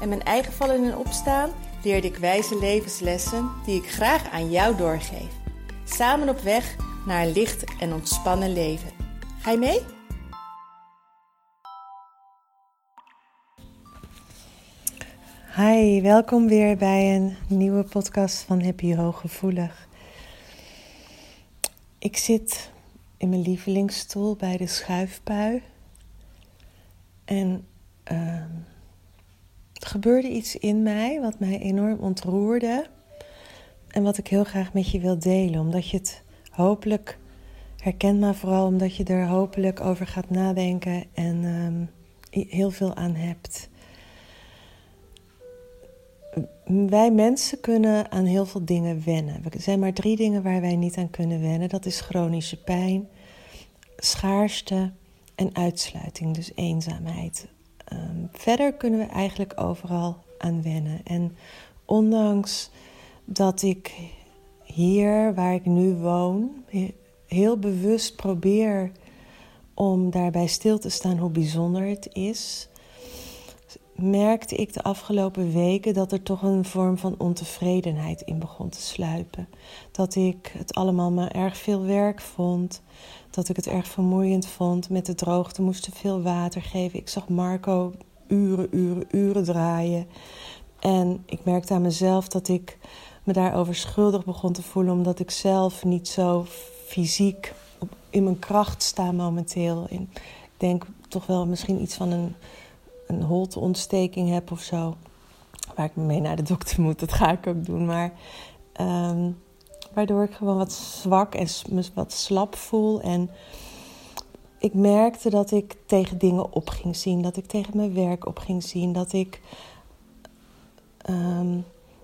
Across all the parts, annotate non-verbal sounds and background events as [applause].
en mijn eigen vallen en opstaan leerde ik wijze levenslessen die ik graag aan jou doorgeef. Samen op weg naar een licht en ontspannen leven. Ga je mee? Hi, welkom weer bij een nieuwe podcast van Happy Hooggevoelig. Ik zit in mijn lievelingsstoel bij de schuifpui. En uh, er gebeurde iets in mij wat mij enorm ontroerde. En wat ik heel graag met je wil delen, omdat je het hopelijk herkent, maar vooral omdat je er hopelijk over gaat nadenken en um, heel veel aan hebt. Wij mensen kunnen aan heel veel dingen wennen. Er zijn maar drie dingen waar wij niet aan kunnen wennen. Dat is chronische pijn, schaarste en uitsluiting, dus eenzaamheid. Um, verder kunnen we eigenlijk overal aan wennen. En ondanks dat ik hier, waar ik nu woon, heel bewust probeer om daarbij stil te staan hoe bijzonder het is, merkte ik de afgelopen weken dat er toch een vorm van ontevredenheid in begon te sluipen. Dat ik het allemaal maar erg veel werk vond. Dat ik het erg vermoeiend vond. Met de droogte moesten veel water geven. Ik zag Marco uren, uren, uren draaien. En ik merkte aan mezelf dat ik me daarover schuldig begon te voelen, omdat ik zelf niet zo fysiek in mijn kracht sta momenteel. ik denk toch wel misschien iets van een een holteontsteking heb of zo. Waar ik mee naar de dokter moet, dat ga ik ook doen. Maar ehm, waardoor ik gewoon wat zwak en wat slap voel. En ik merkte dat ik tegen dingen op ging zien. Dat ik tegen mijn werk op ging zien. Dat ik ehm,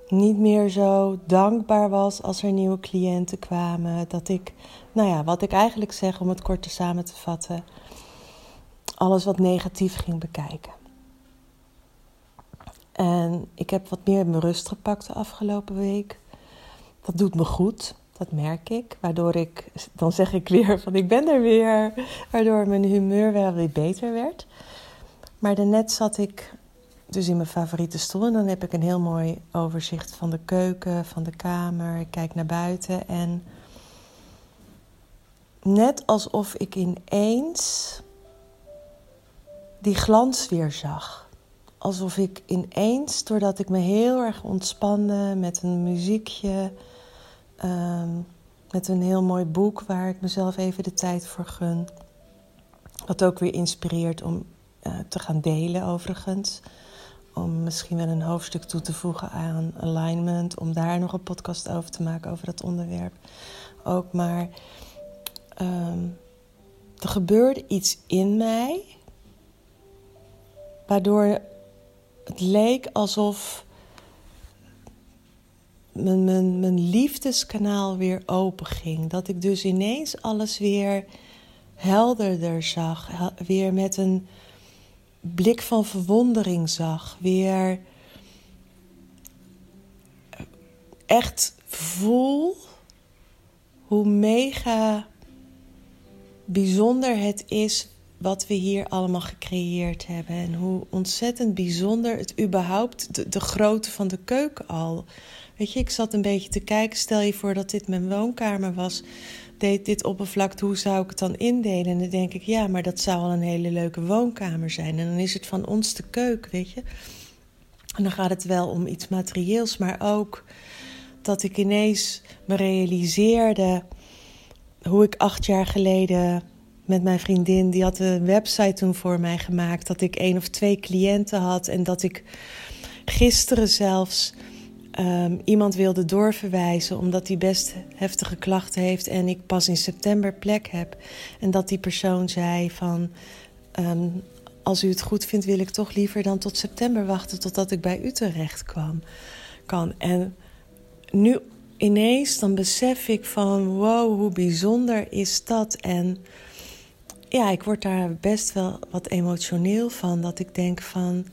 niet meer zo dankbaar was als er nieuwe cliënten kwamen. Dat ik, nou ja, wat ik eigenlijk zeg om het kort te samen te vatten. Alles wat negatief ging bekijken. En ik heb wat meer mijn rust gepakt de afgelopen week. Dat doet me goed, dat merk ik. Waardoor ik, dan zeg ik weer van ik ben er weer. Waardoor mijn humeur wel weer beter werd. Maar daarnet zat ik dus in mijn favoriete stoel. En dan heb ik een heel mooi overzicht van de keuken, van de kamer. Ik kijk naar buiten en net alsof ik ineens die glans weer zag alsof ik ineens, doordat ik me heel erg ontspande met een muziekje, ehm, met een heel mooi boek waar ik mezelf even de tijd voor gun. Wat ook weer inspireert om uh, te gaan delen, overigens. Om misschien wel een hoofdstuk toe te voegen aan alignment. Om daar nog een podcast over te maken, over dat onderwerp. Ook maar. Um, er gebeurde iets in mij. Waardoor het leek alsof mijn, mijn, mijn liefdeskanaal weer open ging. Dat ik dus ineens alles weer helderder zag. Weer met een blik van verwondering zag. Weer echt voel hoe mega bijzonder het is wat we hier allemaal gecreëerd hebben. En hoe ontzettend bijzonder het überhaupt, de, grootte van de keuken al. Weet je, ik zat een beetje te kijken. Stel je voor dat dit mijn woonkamer was. Deed dit oppervlak, hoe zou ik het dan indelen? En dan denk ik, ja, maar dat zou al een hele leuke woonkamer zijn. En dan is het van ons de keuken, weet je. En dan gaat het wel om iets materieels, maar ook dat ik ineens me realiseerde hoe ik acht jaar geleden met mijn vriendin. Die had een website toen voor mij gemaakt. Dat ik één of twee cliënten had. En dat ik gisteren zelfs um, iemand wilde doorverwijzen. Omdat hij best heftige klachten heeft. En ik pas in september plek heb. En dat die persoon zei van. Um, als u het goed vindt, wil ik toch liever dan tot september wachten totdat ik bij u terecht kwam. Kan. En nu ineens dan besef ik van wow, hoe bijzonder is dat? En ja, ik word daar best wel wat emotioneel van. Dat ik denk van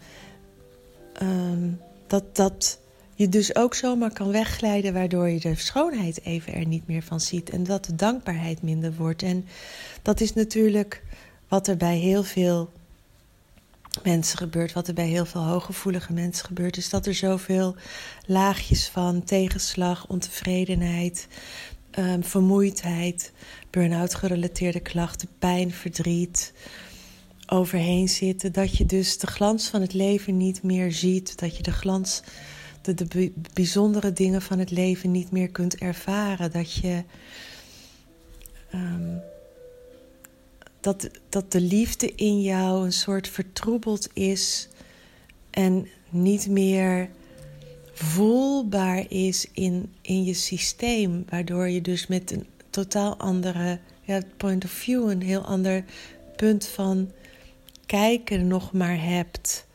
ehm, dat dat je dus ook zomaar kan wegglijden, waardoor je de schoonheid even er niet meer van ziet. En dat de dankbaarheid minder wordt. En dat is natuurlijk wat er bij heel veel mensen gebeurt, wat er bij heel veel hooggevoelige mensen gebeurt, is dat er zoveel laagjes van tegenslag, ontevredenheid, um, vermoeidheid, burn-out gerelateerde klachten, pijn, verdriet overheen zitten. Dat je dus de glans van het leven niet meer ziet. Dat je de glans, de, de bijzondere dingen van het leven niet meer kunt ervaren. Dat je. Um, dat, dat de liefde in jou een soort vertroebeld is en niet meer voelbaar is in, in je systeem. Waardoor je dus met een totaal andere ja, point of view, een heel ander punt van kijken nog maar hebt.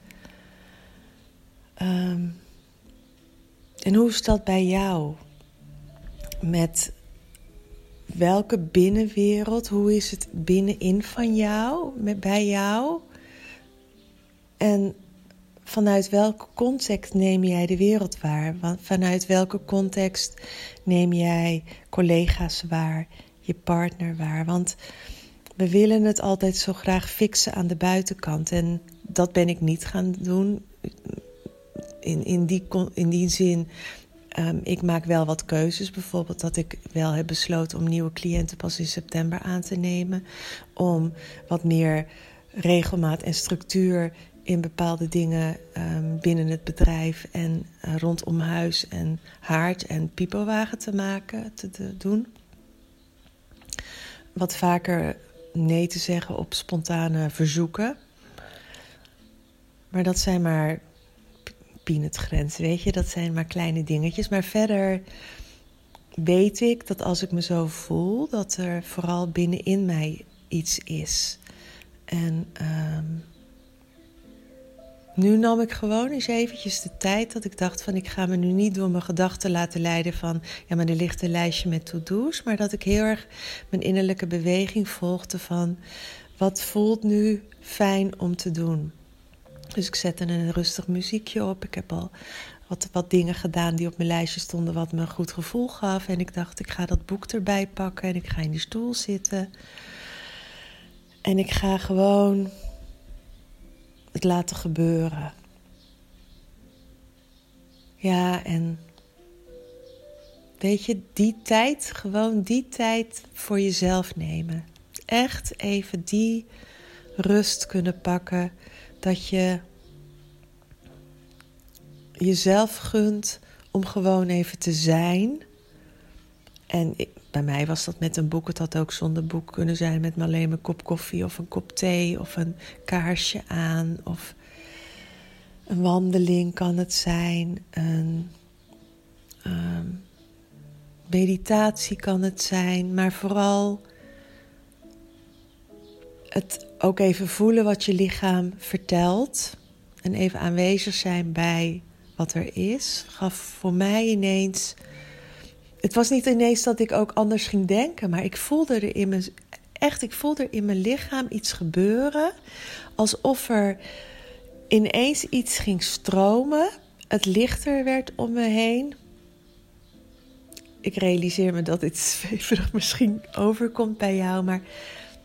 Ehm, en hoe is dat bij jou? Met welke binnenwereld, hoe is het binnenin van jou, met, bij jou? En vanuit welke context neem jij de wereld waar? Vanuit welke context neem jij collega's waar, je partner waar? Want we willen het altijd zo graag fixen aan de buitenkant. En dat ben ik niet gaan doen. In, in, die, in die zin Um, ik maak wel wat keuzes. Bijvoorbeeld dat ik wel heb besloten om nieuwe cliënten pas in september aan te nemen. Om wat meer regelmaat en structuur in bepaalde dingen um, binnen het bedrijf en uh, rondom huis en haard en pipowagen te maken, te, doen. Wat vaker nee te zeggen op spontane verzoeken. Maar dat zijn maar peanutgrens, weet je. Dat zijn maar kleine dingetjes. Maar verder weet ik dat als ik me zo voel, dat er vooral binnenin mij iets is. En um, nu nam ik gewoon eens eventjes de tijd dat ik dacht van ik ga me nu niet door mijn gedachten laten leiden van ja maar er ligt een lijstje met to-do's, maar dat ik heel erg mijn innerlijke beweging volgde van wat voelt nu fijn om te doen. Dus ik zette een rustig muziekje op. Ik heb al wat, wat dingen gedaan die op mijn lijstje stonden, wat me een goed gevoel gaf. En ik dacht, ik ga dat boek erbij pakken en ik ga in die stoel zitten. En ik ga gewoon het laten gebeuren. Ja, en weet je, die tijd, gewoon die tijd voor jezelf nemen. Echt even die rust kunnen pakken dat je jezelf gunt om gewoon even te zijn. En bij mij was dat met een boek. Het had ook zonder boek kunnen zijn met alleen een kop koffie of een kop thee of een kaarsje aan. Of een wandeling kan het zijn. Een ehm, meditatie kan het zijn. Maar vooral het ook even voelen wat je lichaam vertelt. En even aanwezig zijn bij wat er is. Gaf voor mij ineens. Het was niet ineens dat ik ook anders ging denken, maar ik voelde er in mijn. Echt, ik voelde er in mijn lichaam iets gebeuren. Alsof er ineens iets ging stromen. Het lichter werd om me heen. Ik realiseer me dat dit [laughs] zweverig misschien overkomt bij jou, maar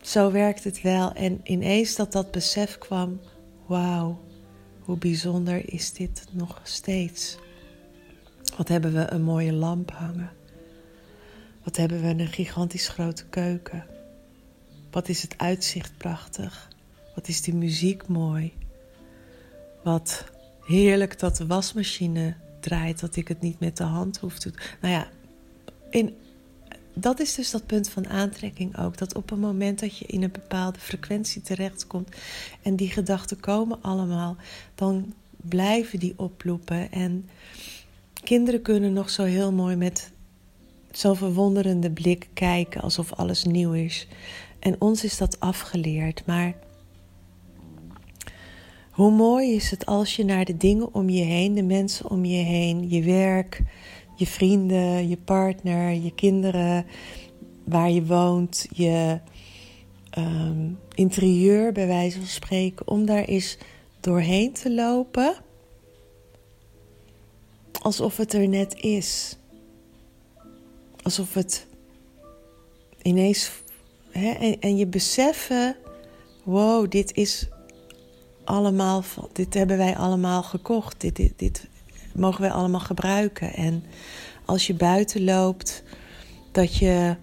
zo werkt het wel. En ineens dat dat besef kwam: wauw, hoe bijzonder is dit nog steeds? Wat hebben we een mooie lamp hangen? Wat hebben we een gigantisch grote keuken? Wat is het uitzicht prachtig? Wat is die muziek mooi? Wat heerlijk dat de wasmachine draait, dat ik het niet met de hand hoef te doen. Nou ja, in dat is dus dat punt van aantrekking ook. Dat op het moment dat je in een bepaalde frequentie terechtkomt en die gedachten komen allemaal, dan blijven die oploepen. En kinderen kunnen nog zo heel mooi met zo'n verwonderende blik kijken alsof alles nieuw is. En ons is dat afgeleerd. Maar Hoe mooi is het als je naar de dingen om je heen, de mensen om je heen, je werk, je vrienden, je partner, je kinderen, waar je woont, je um, interieur bij wijze van spreken, om daar eens doorheen te lopen. Alsof het er net is. Alsof het ineens. Hè, en, en je beseffen: wow, dit is allemaal. Dit hebben wij allemaal gekocht. Dit, dit, dit mogen wij allemaal gebruiken. En als je buiten loopt, dat je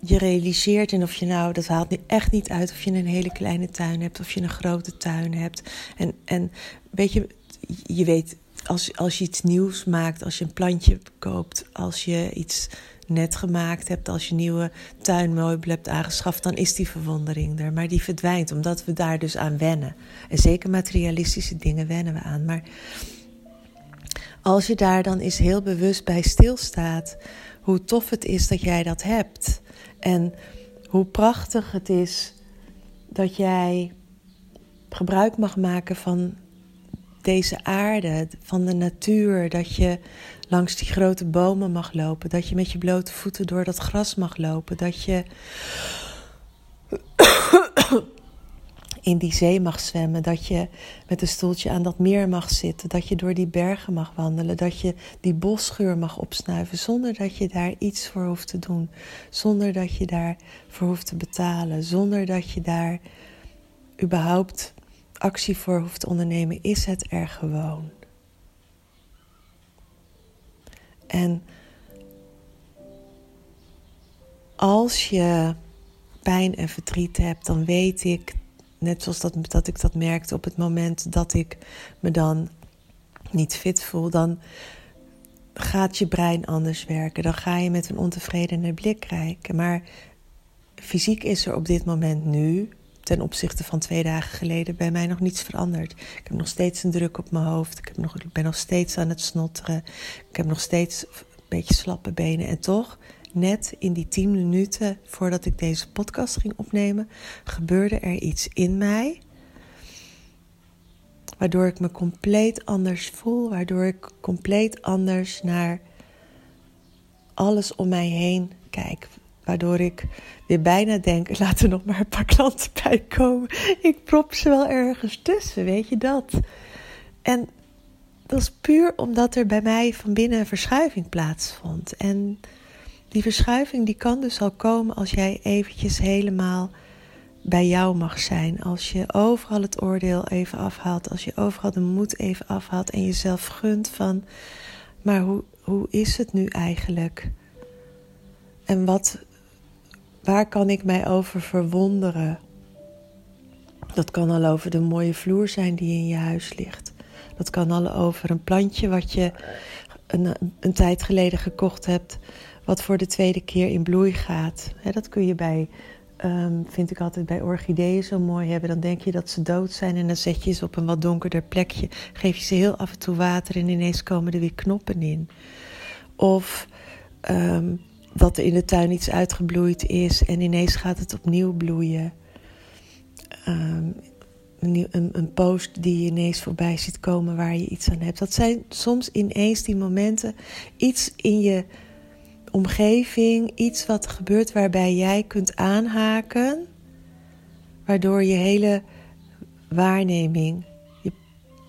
je realiseert en of je nou, dat haalt echt niet uit of je een hele kleine tuin hebt of je een grote tuin hebt. En, en weet je, je weet, als, als je iets nieuws maakt, als je een plantje koopt, als je iets net gemaakt hebt, als je nieuwe tuinmeubelen hebt aangeschaft, dan is die verwondering er. Maar die verdwijnt omdat we daar dus aan wennen. En zeker materialistische dingen wennen we aan. Maar als je daar dan eens heel bewust bij stilstaat, hoe tof het is dat jij dat hebt. En hoe prachtig het is dat jij gebruik mag maken van deze aarde, van de natuur. Dat je langs die grote bomen mag lopen. Dat je met je blote voeten door dat gras mag lopen. Dat je in die zee mag zwemmen. Dat je met een stoeltje aan dat meer mag zitten. Dat je door die bergen mag wandelen. Dat je die bosgeur mag opsnuiven. Zonder dat je daar iets voor hoeft te doen. Zonder dat je daarvoor hoeft te betalen. Zonder dat je daar überhaupt actie voor hoeft te ondernemen. Is het er gewoon. En als je pijn en verdriet hebt, dan weet ik Net zoals dat, dat ik dat merkte op het moment dat ik me dan niet fit voel, dan gaat je brein anders werken. Dan ga je met een ontevredene blik kijken. Maar fysiek is er op dit moment nu, ten opzichte van twee dagen geleden, bij mij nog niets veranderd. Ik heb nog steeds een druk op mijn hoofd. Ik, heb nog, ben nog steeds aan het snotteren. Ik heb nog steeds een beetje slappe benen. En toch net in die tien minuten voordat ik deze podcast ging opnemen, gebeurde er iets in mij. Waardoor ik me compleet anders voel, waardoor ik compleet anders naar alles om mij heen kijk. Waardoor ik weer bijna denk: [laughs] laat er nog maar een paar klanten bij komen. Ik prop ze wel ergens tussen, weet je dat? En dat is puur omdat er bij mij van binnen een verschuiving plaatsvond. En die verschuiving die kan dus al komen als jij eventjes helemaal bij jou mag zijn. Als je overal het oordeel even afhaalt. Als je overal de moed even afhaalt. En jezelf gunt van, maar hoe, hoe is het nu eigenlijk? En wat, waar kan ik mij over verwonderen? Dat kan al over de mooie vloer zijn die in je huis ligt. Dat kan al over een plantje wat je een, een tijd geleden gekocht hebt wat voor de tweede keer in bloei gaat. dat kun je bij, um, vind ik altijd bij orchideeën zo mooi hebben. Dan denk je dat ze dood zijn en dan zet je ze op een wat donkerder plekje. Geef je ze heel af en toe water en ineens komen er weer knoppen in. Of ehm, dat er in de tuin iets uitgebloeid is en ineens gaat het opnieuw bloeien. Ehm, een, een, post die je ineens voorbij ziet komen waar je iets aan hebt. Dat zijn soms ineens die momenten, iets in je omgeving, iets wat gebeurt waarbij jij kunt aanhaken, waardoor je hele waarneming, je,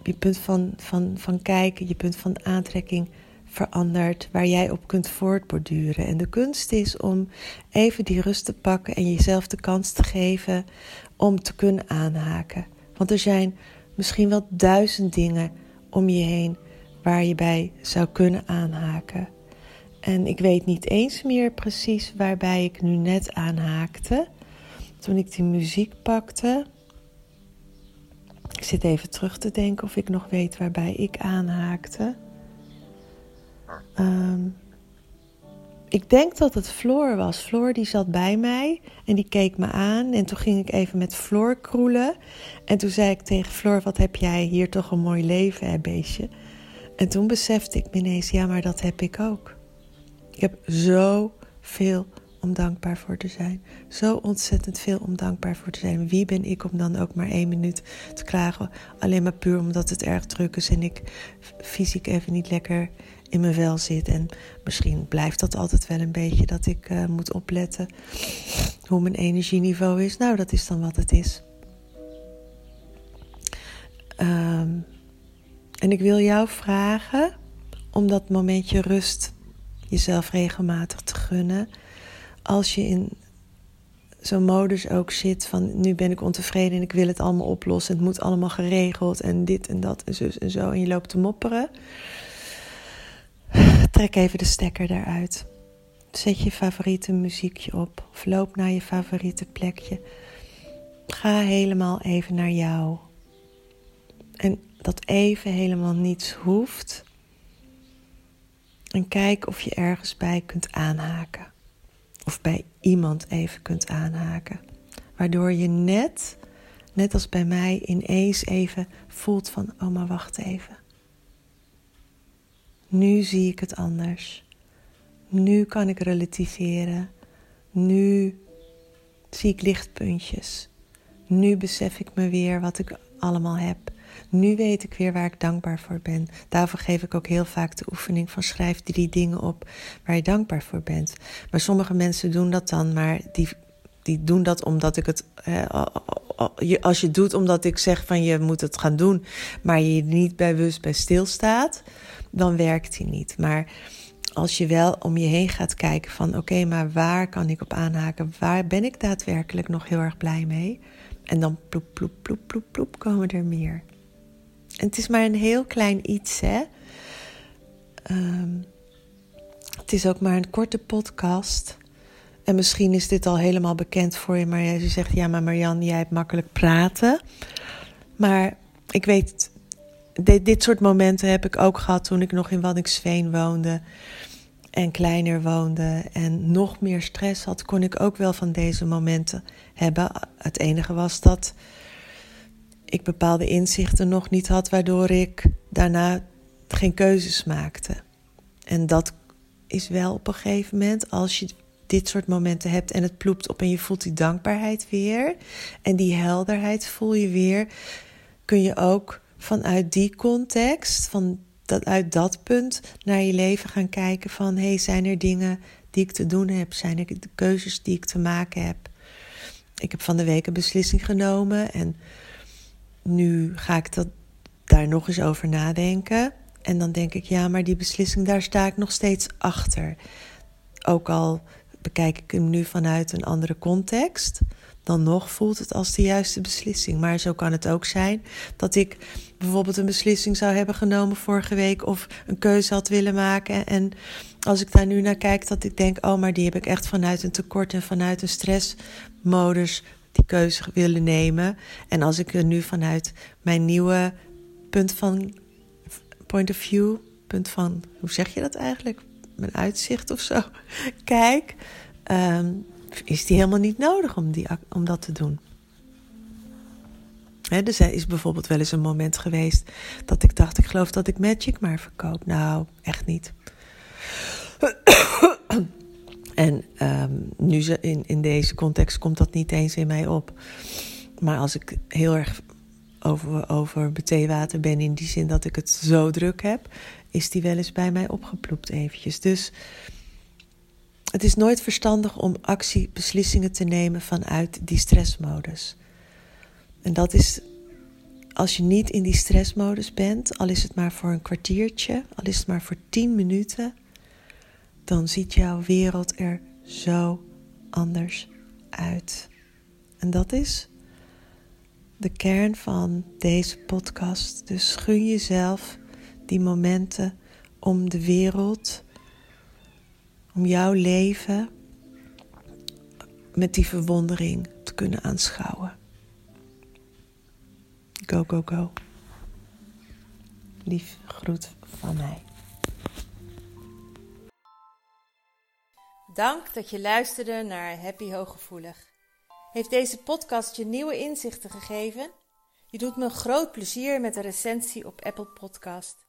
je punt van, van, van kijken, je punt van aantrekking verandert, waar jij op kunt voortborduren. En de kunst is om even die rust te pakken en jezelf de kans te geven om te kunnen aanhaken. Want er zijn misschien wel duizend dingen om je heen waar je bij zou kunnen aanhaken. En ik weet niet eens meer precies waarbij ik nu net aanhaakte. Toen ik die muziek pakte. Ik zit even terug te denken of ik nog weet waarbij ik aanhaakte. Ehm, ik denk dat het Floor was. Floor die zat bij mij en die keek me aan. En toen ging ik even met Floor kroelen. En toen zei ik tegen Floor, wat heb jij hier toch een mooi leven, hè, beestje. En toen besefte ik ineens, ja, maar dat heb ik ook. Ik heb zoveel om dankbaar voor te zijn. Zo ontzettend veel om dankbaar voor te zijn. Wie ben ik om dan ook maar één minuut te klagen? Alleen maar puur omdat het erg druk is en ik fysiek even niet lekker in mijn vel zit. En misschien blijft dat altijd wel een beetje dat ik uh, moet opletten hoe mijn energieniveau is. Nou, dat is dan wat het is. Um, en ik wil jou vragen om dat momentje rust jezelf regelmatig te gunnen. Als je in zo'n modus ook zit van nu ben ik ontevreden en ik wil het allemaal oplossen. Het moet allemaal geregeld en dit en dat en zus en zo. En je loopt te mopperen. Trek even de stekker daaruit. Zet je favoriete muziekje op of loop naar je favoriete plekje. Ga helemaal even naar jou. En dat even helemaal niets hoeft. En kijk of je ergens bij kunt aanhaken. Of bij iemand even kunt aanhaken. Waardoor je net, net als bij mij, ineens even voelt van, oh maar wacht even. Nu zie ik het anders. Nu kan ik relativeren. Nu zie ik lichtpuntjes. Nu besef ik me weer wat ik allemaal heb. Nu weet ik weer waar ik dankbaar voor ben. Daarvoor geef ik ook heel vaak de oefening van schrijf drie dingen op waar je dankbaar voor bent. Maar sommige mensen doen dat dan, maar die, die doen dat omdat ik het. als je doet omdat ik zeg van je moet het gaan doen, maar je niet bewust bij stilstaat, dan werkt die niet. Maar als je wel om je heen gaat kijken van oké, maar waar kan ik op aanhaken? Waar ben ik daadwerkelijk nog heel erg blij mee? En dan ploep, ploep, ploep, ploep, ploep komen er meer. En het is maar een heel klein iets, hè. Ehm, het is ook maar een korte podcast. En misschien is dit al helemaal bekend voor je, maar je zegt: Ja, maar Marian, jij hebt makkelijk praten. Maar ik weet, dit, dit soort momenten heb ik ook gehad toen ik nog in Waddinxveen woonde. En kleiner woonde en nog meer stress had, kon ik ook wel van deze momenten hebben. Het enige was dat ik bepaalde inzichten nog niet had, waardoor ik daarna geen keuzes maakte. En dat is wel op een gegeven moment, als je dit soort momenten hebt en het ploept op en je voelt die dankbaarheid weer en die helderheid voel je weer, kun je ook vanuit die context, van dat, uit dat punt naar je leven gaan kijken van hey, zijn er dingen die ik te doen heb? Zijn er keuzes die ik te maken heb? Ik heb van de week een beslissing genomen en nu ga ik dat, daar nog eens over nadenken. En dan denk ik, ja, maar die beslissing, daar sta ik nog steeds achter. Ook al bekijk ik hem nu vanuit een andere context, dan nog voelt het als de juiste beslissing. Maar zo kan het ook zijn dat ik bijvoorbeeld een beslissing zou hebben genomen vorige week of een keuze had willen maken. En als ik daar nu naar kijk, dat ik denk, oh, maar die heb ik echt vanuit een tekort en vanuit een stressmodus die keuze willen nemen. En als ik er nu vanuit mijn nieuwe punt van point of view, punt van, hoe zeg je dat eigenlijk? Mijn uitzicht of zo. [laughs] Kijk, um, is die helemaal niet nodig om, die, om dat te doen. Dus er is bijvoorbeeld wel eens een moment geweest dat ik dacht: ik geloof dat ik Magic maar verkoop. Nou, echt niet. [coughs] En um, nu in, in deze context komt dat niet eens in mij op. Maar als ik heel erg over, over theewater ben, in die zin dat ik het zo druk heb, is die wel eens bij mij opgeploept eventjes. Dus het is nooit verstandig om actiebeslissingen te nemen vanuit die stressmodus. En dat is als je niet in die stressmodus bent, al is het maar voor een kwartiertje, al is het maar voor tien minuten, dan ziet jouw wereld er zo anders uit. En dat is de kern van deze podcast. Dus gun jezelf die momenten om de wereld, om jouw leven met die verwondering te kunnen aanschouwen. Go, go, go. Lief groet van mij. Dank dat je luisterde naar Happy Hooggevoelig. Heeft deze podcast je nieuwe inzichten gegeven? Je doet me groot plezier met een recensie op Apple Podcast.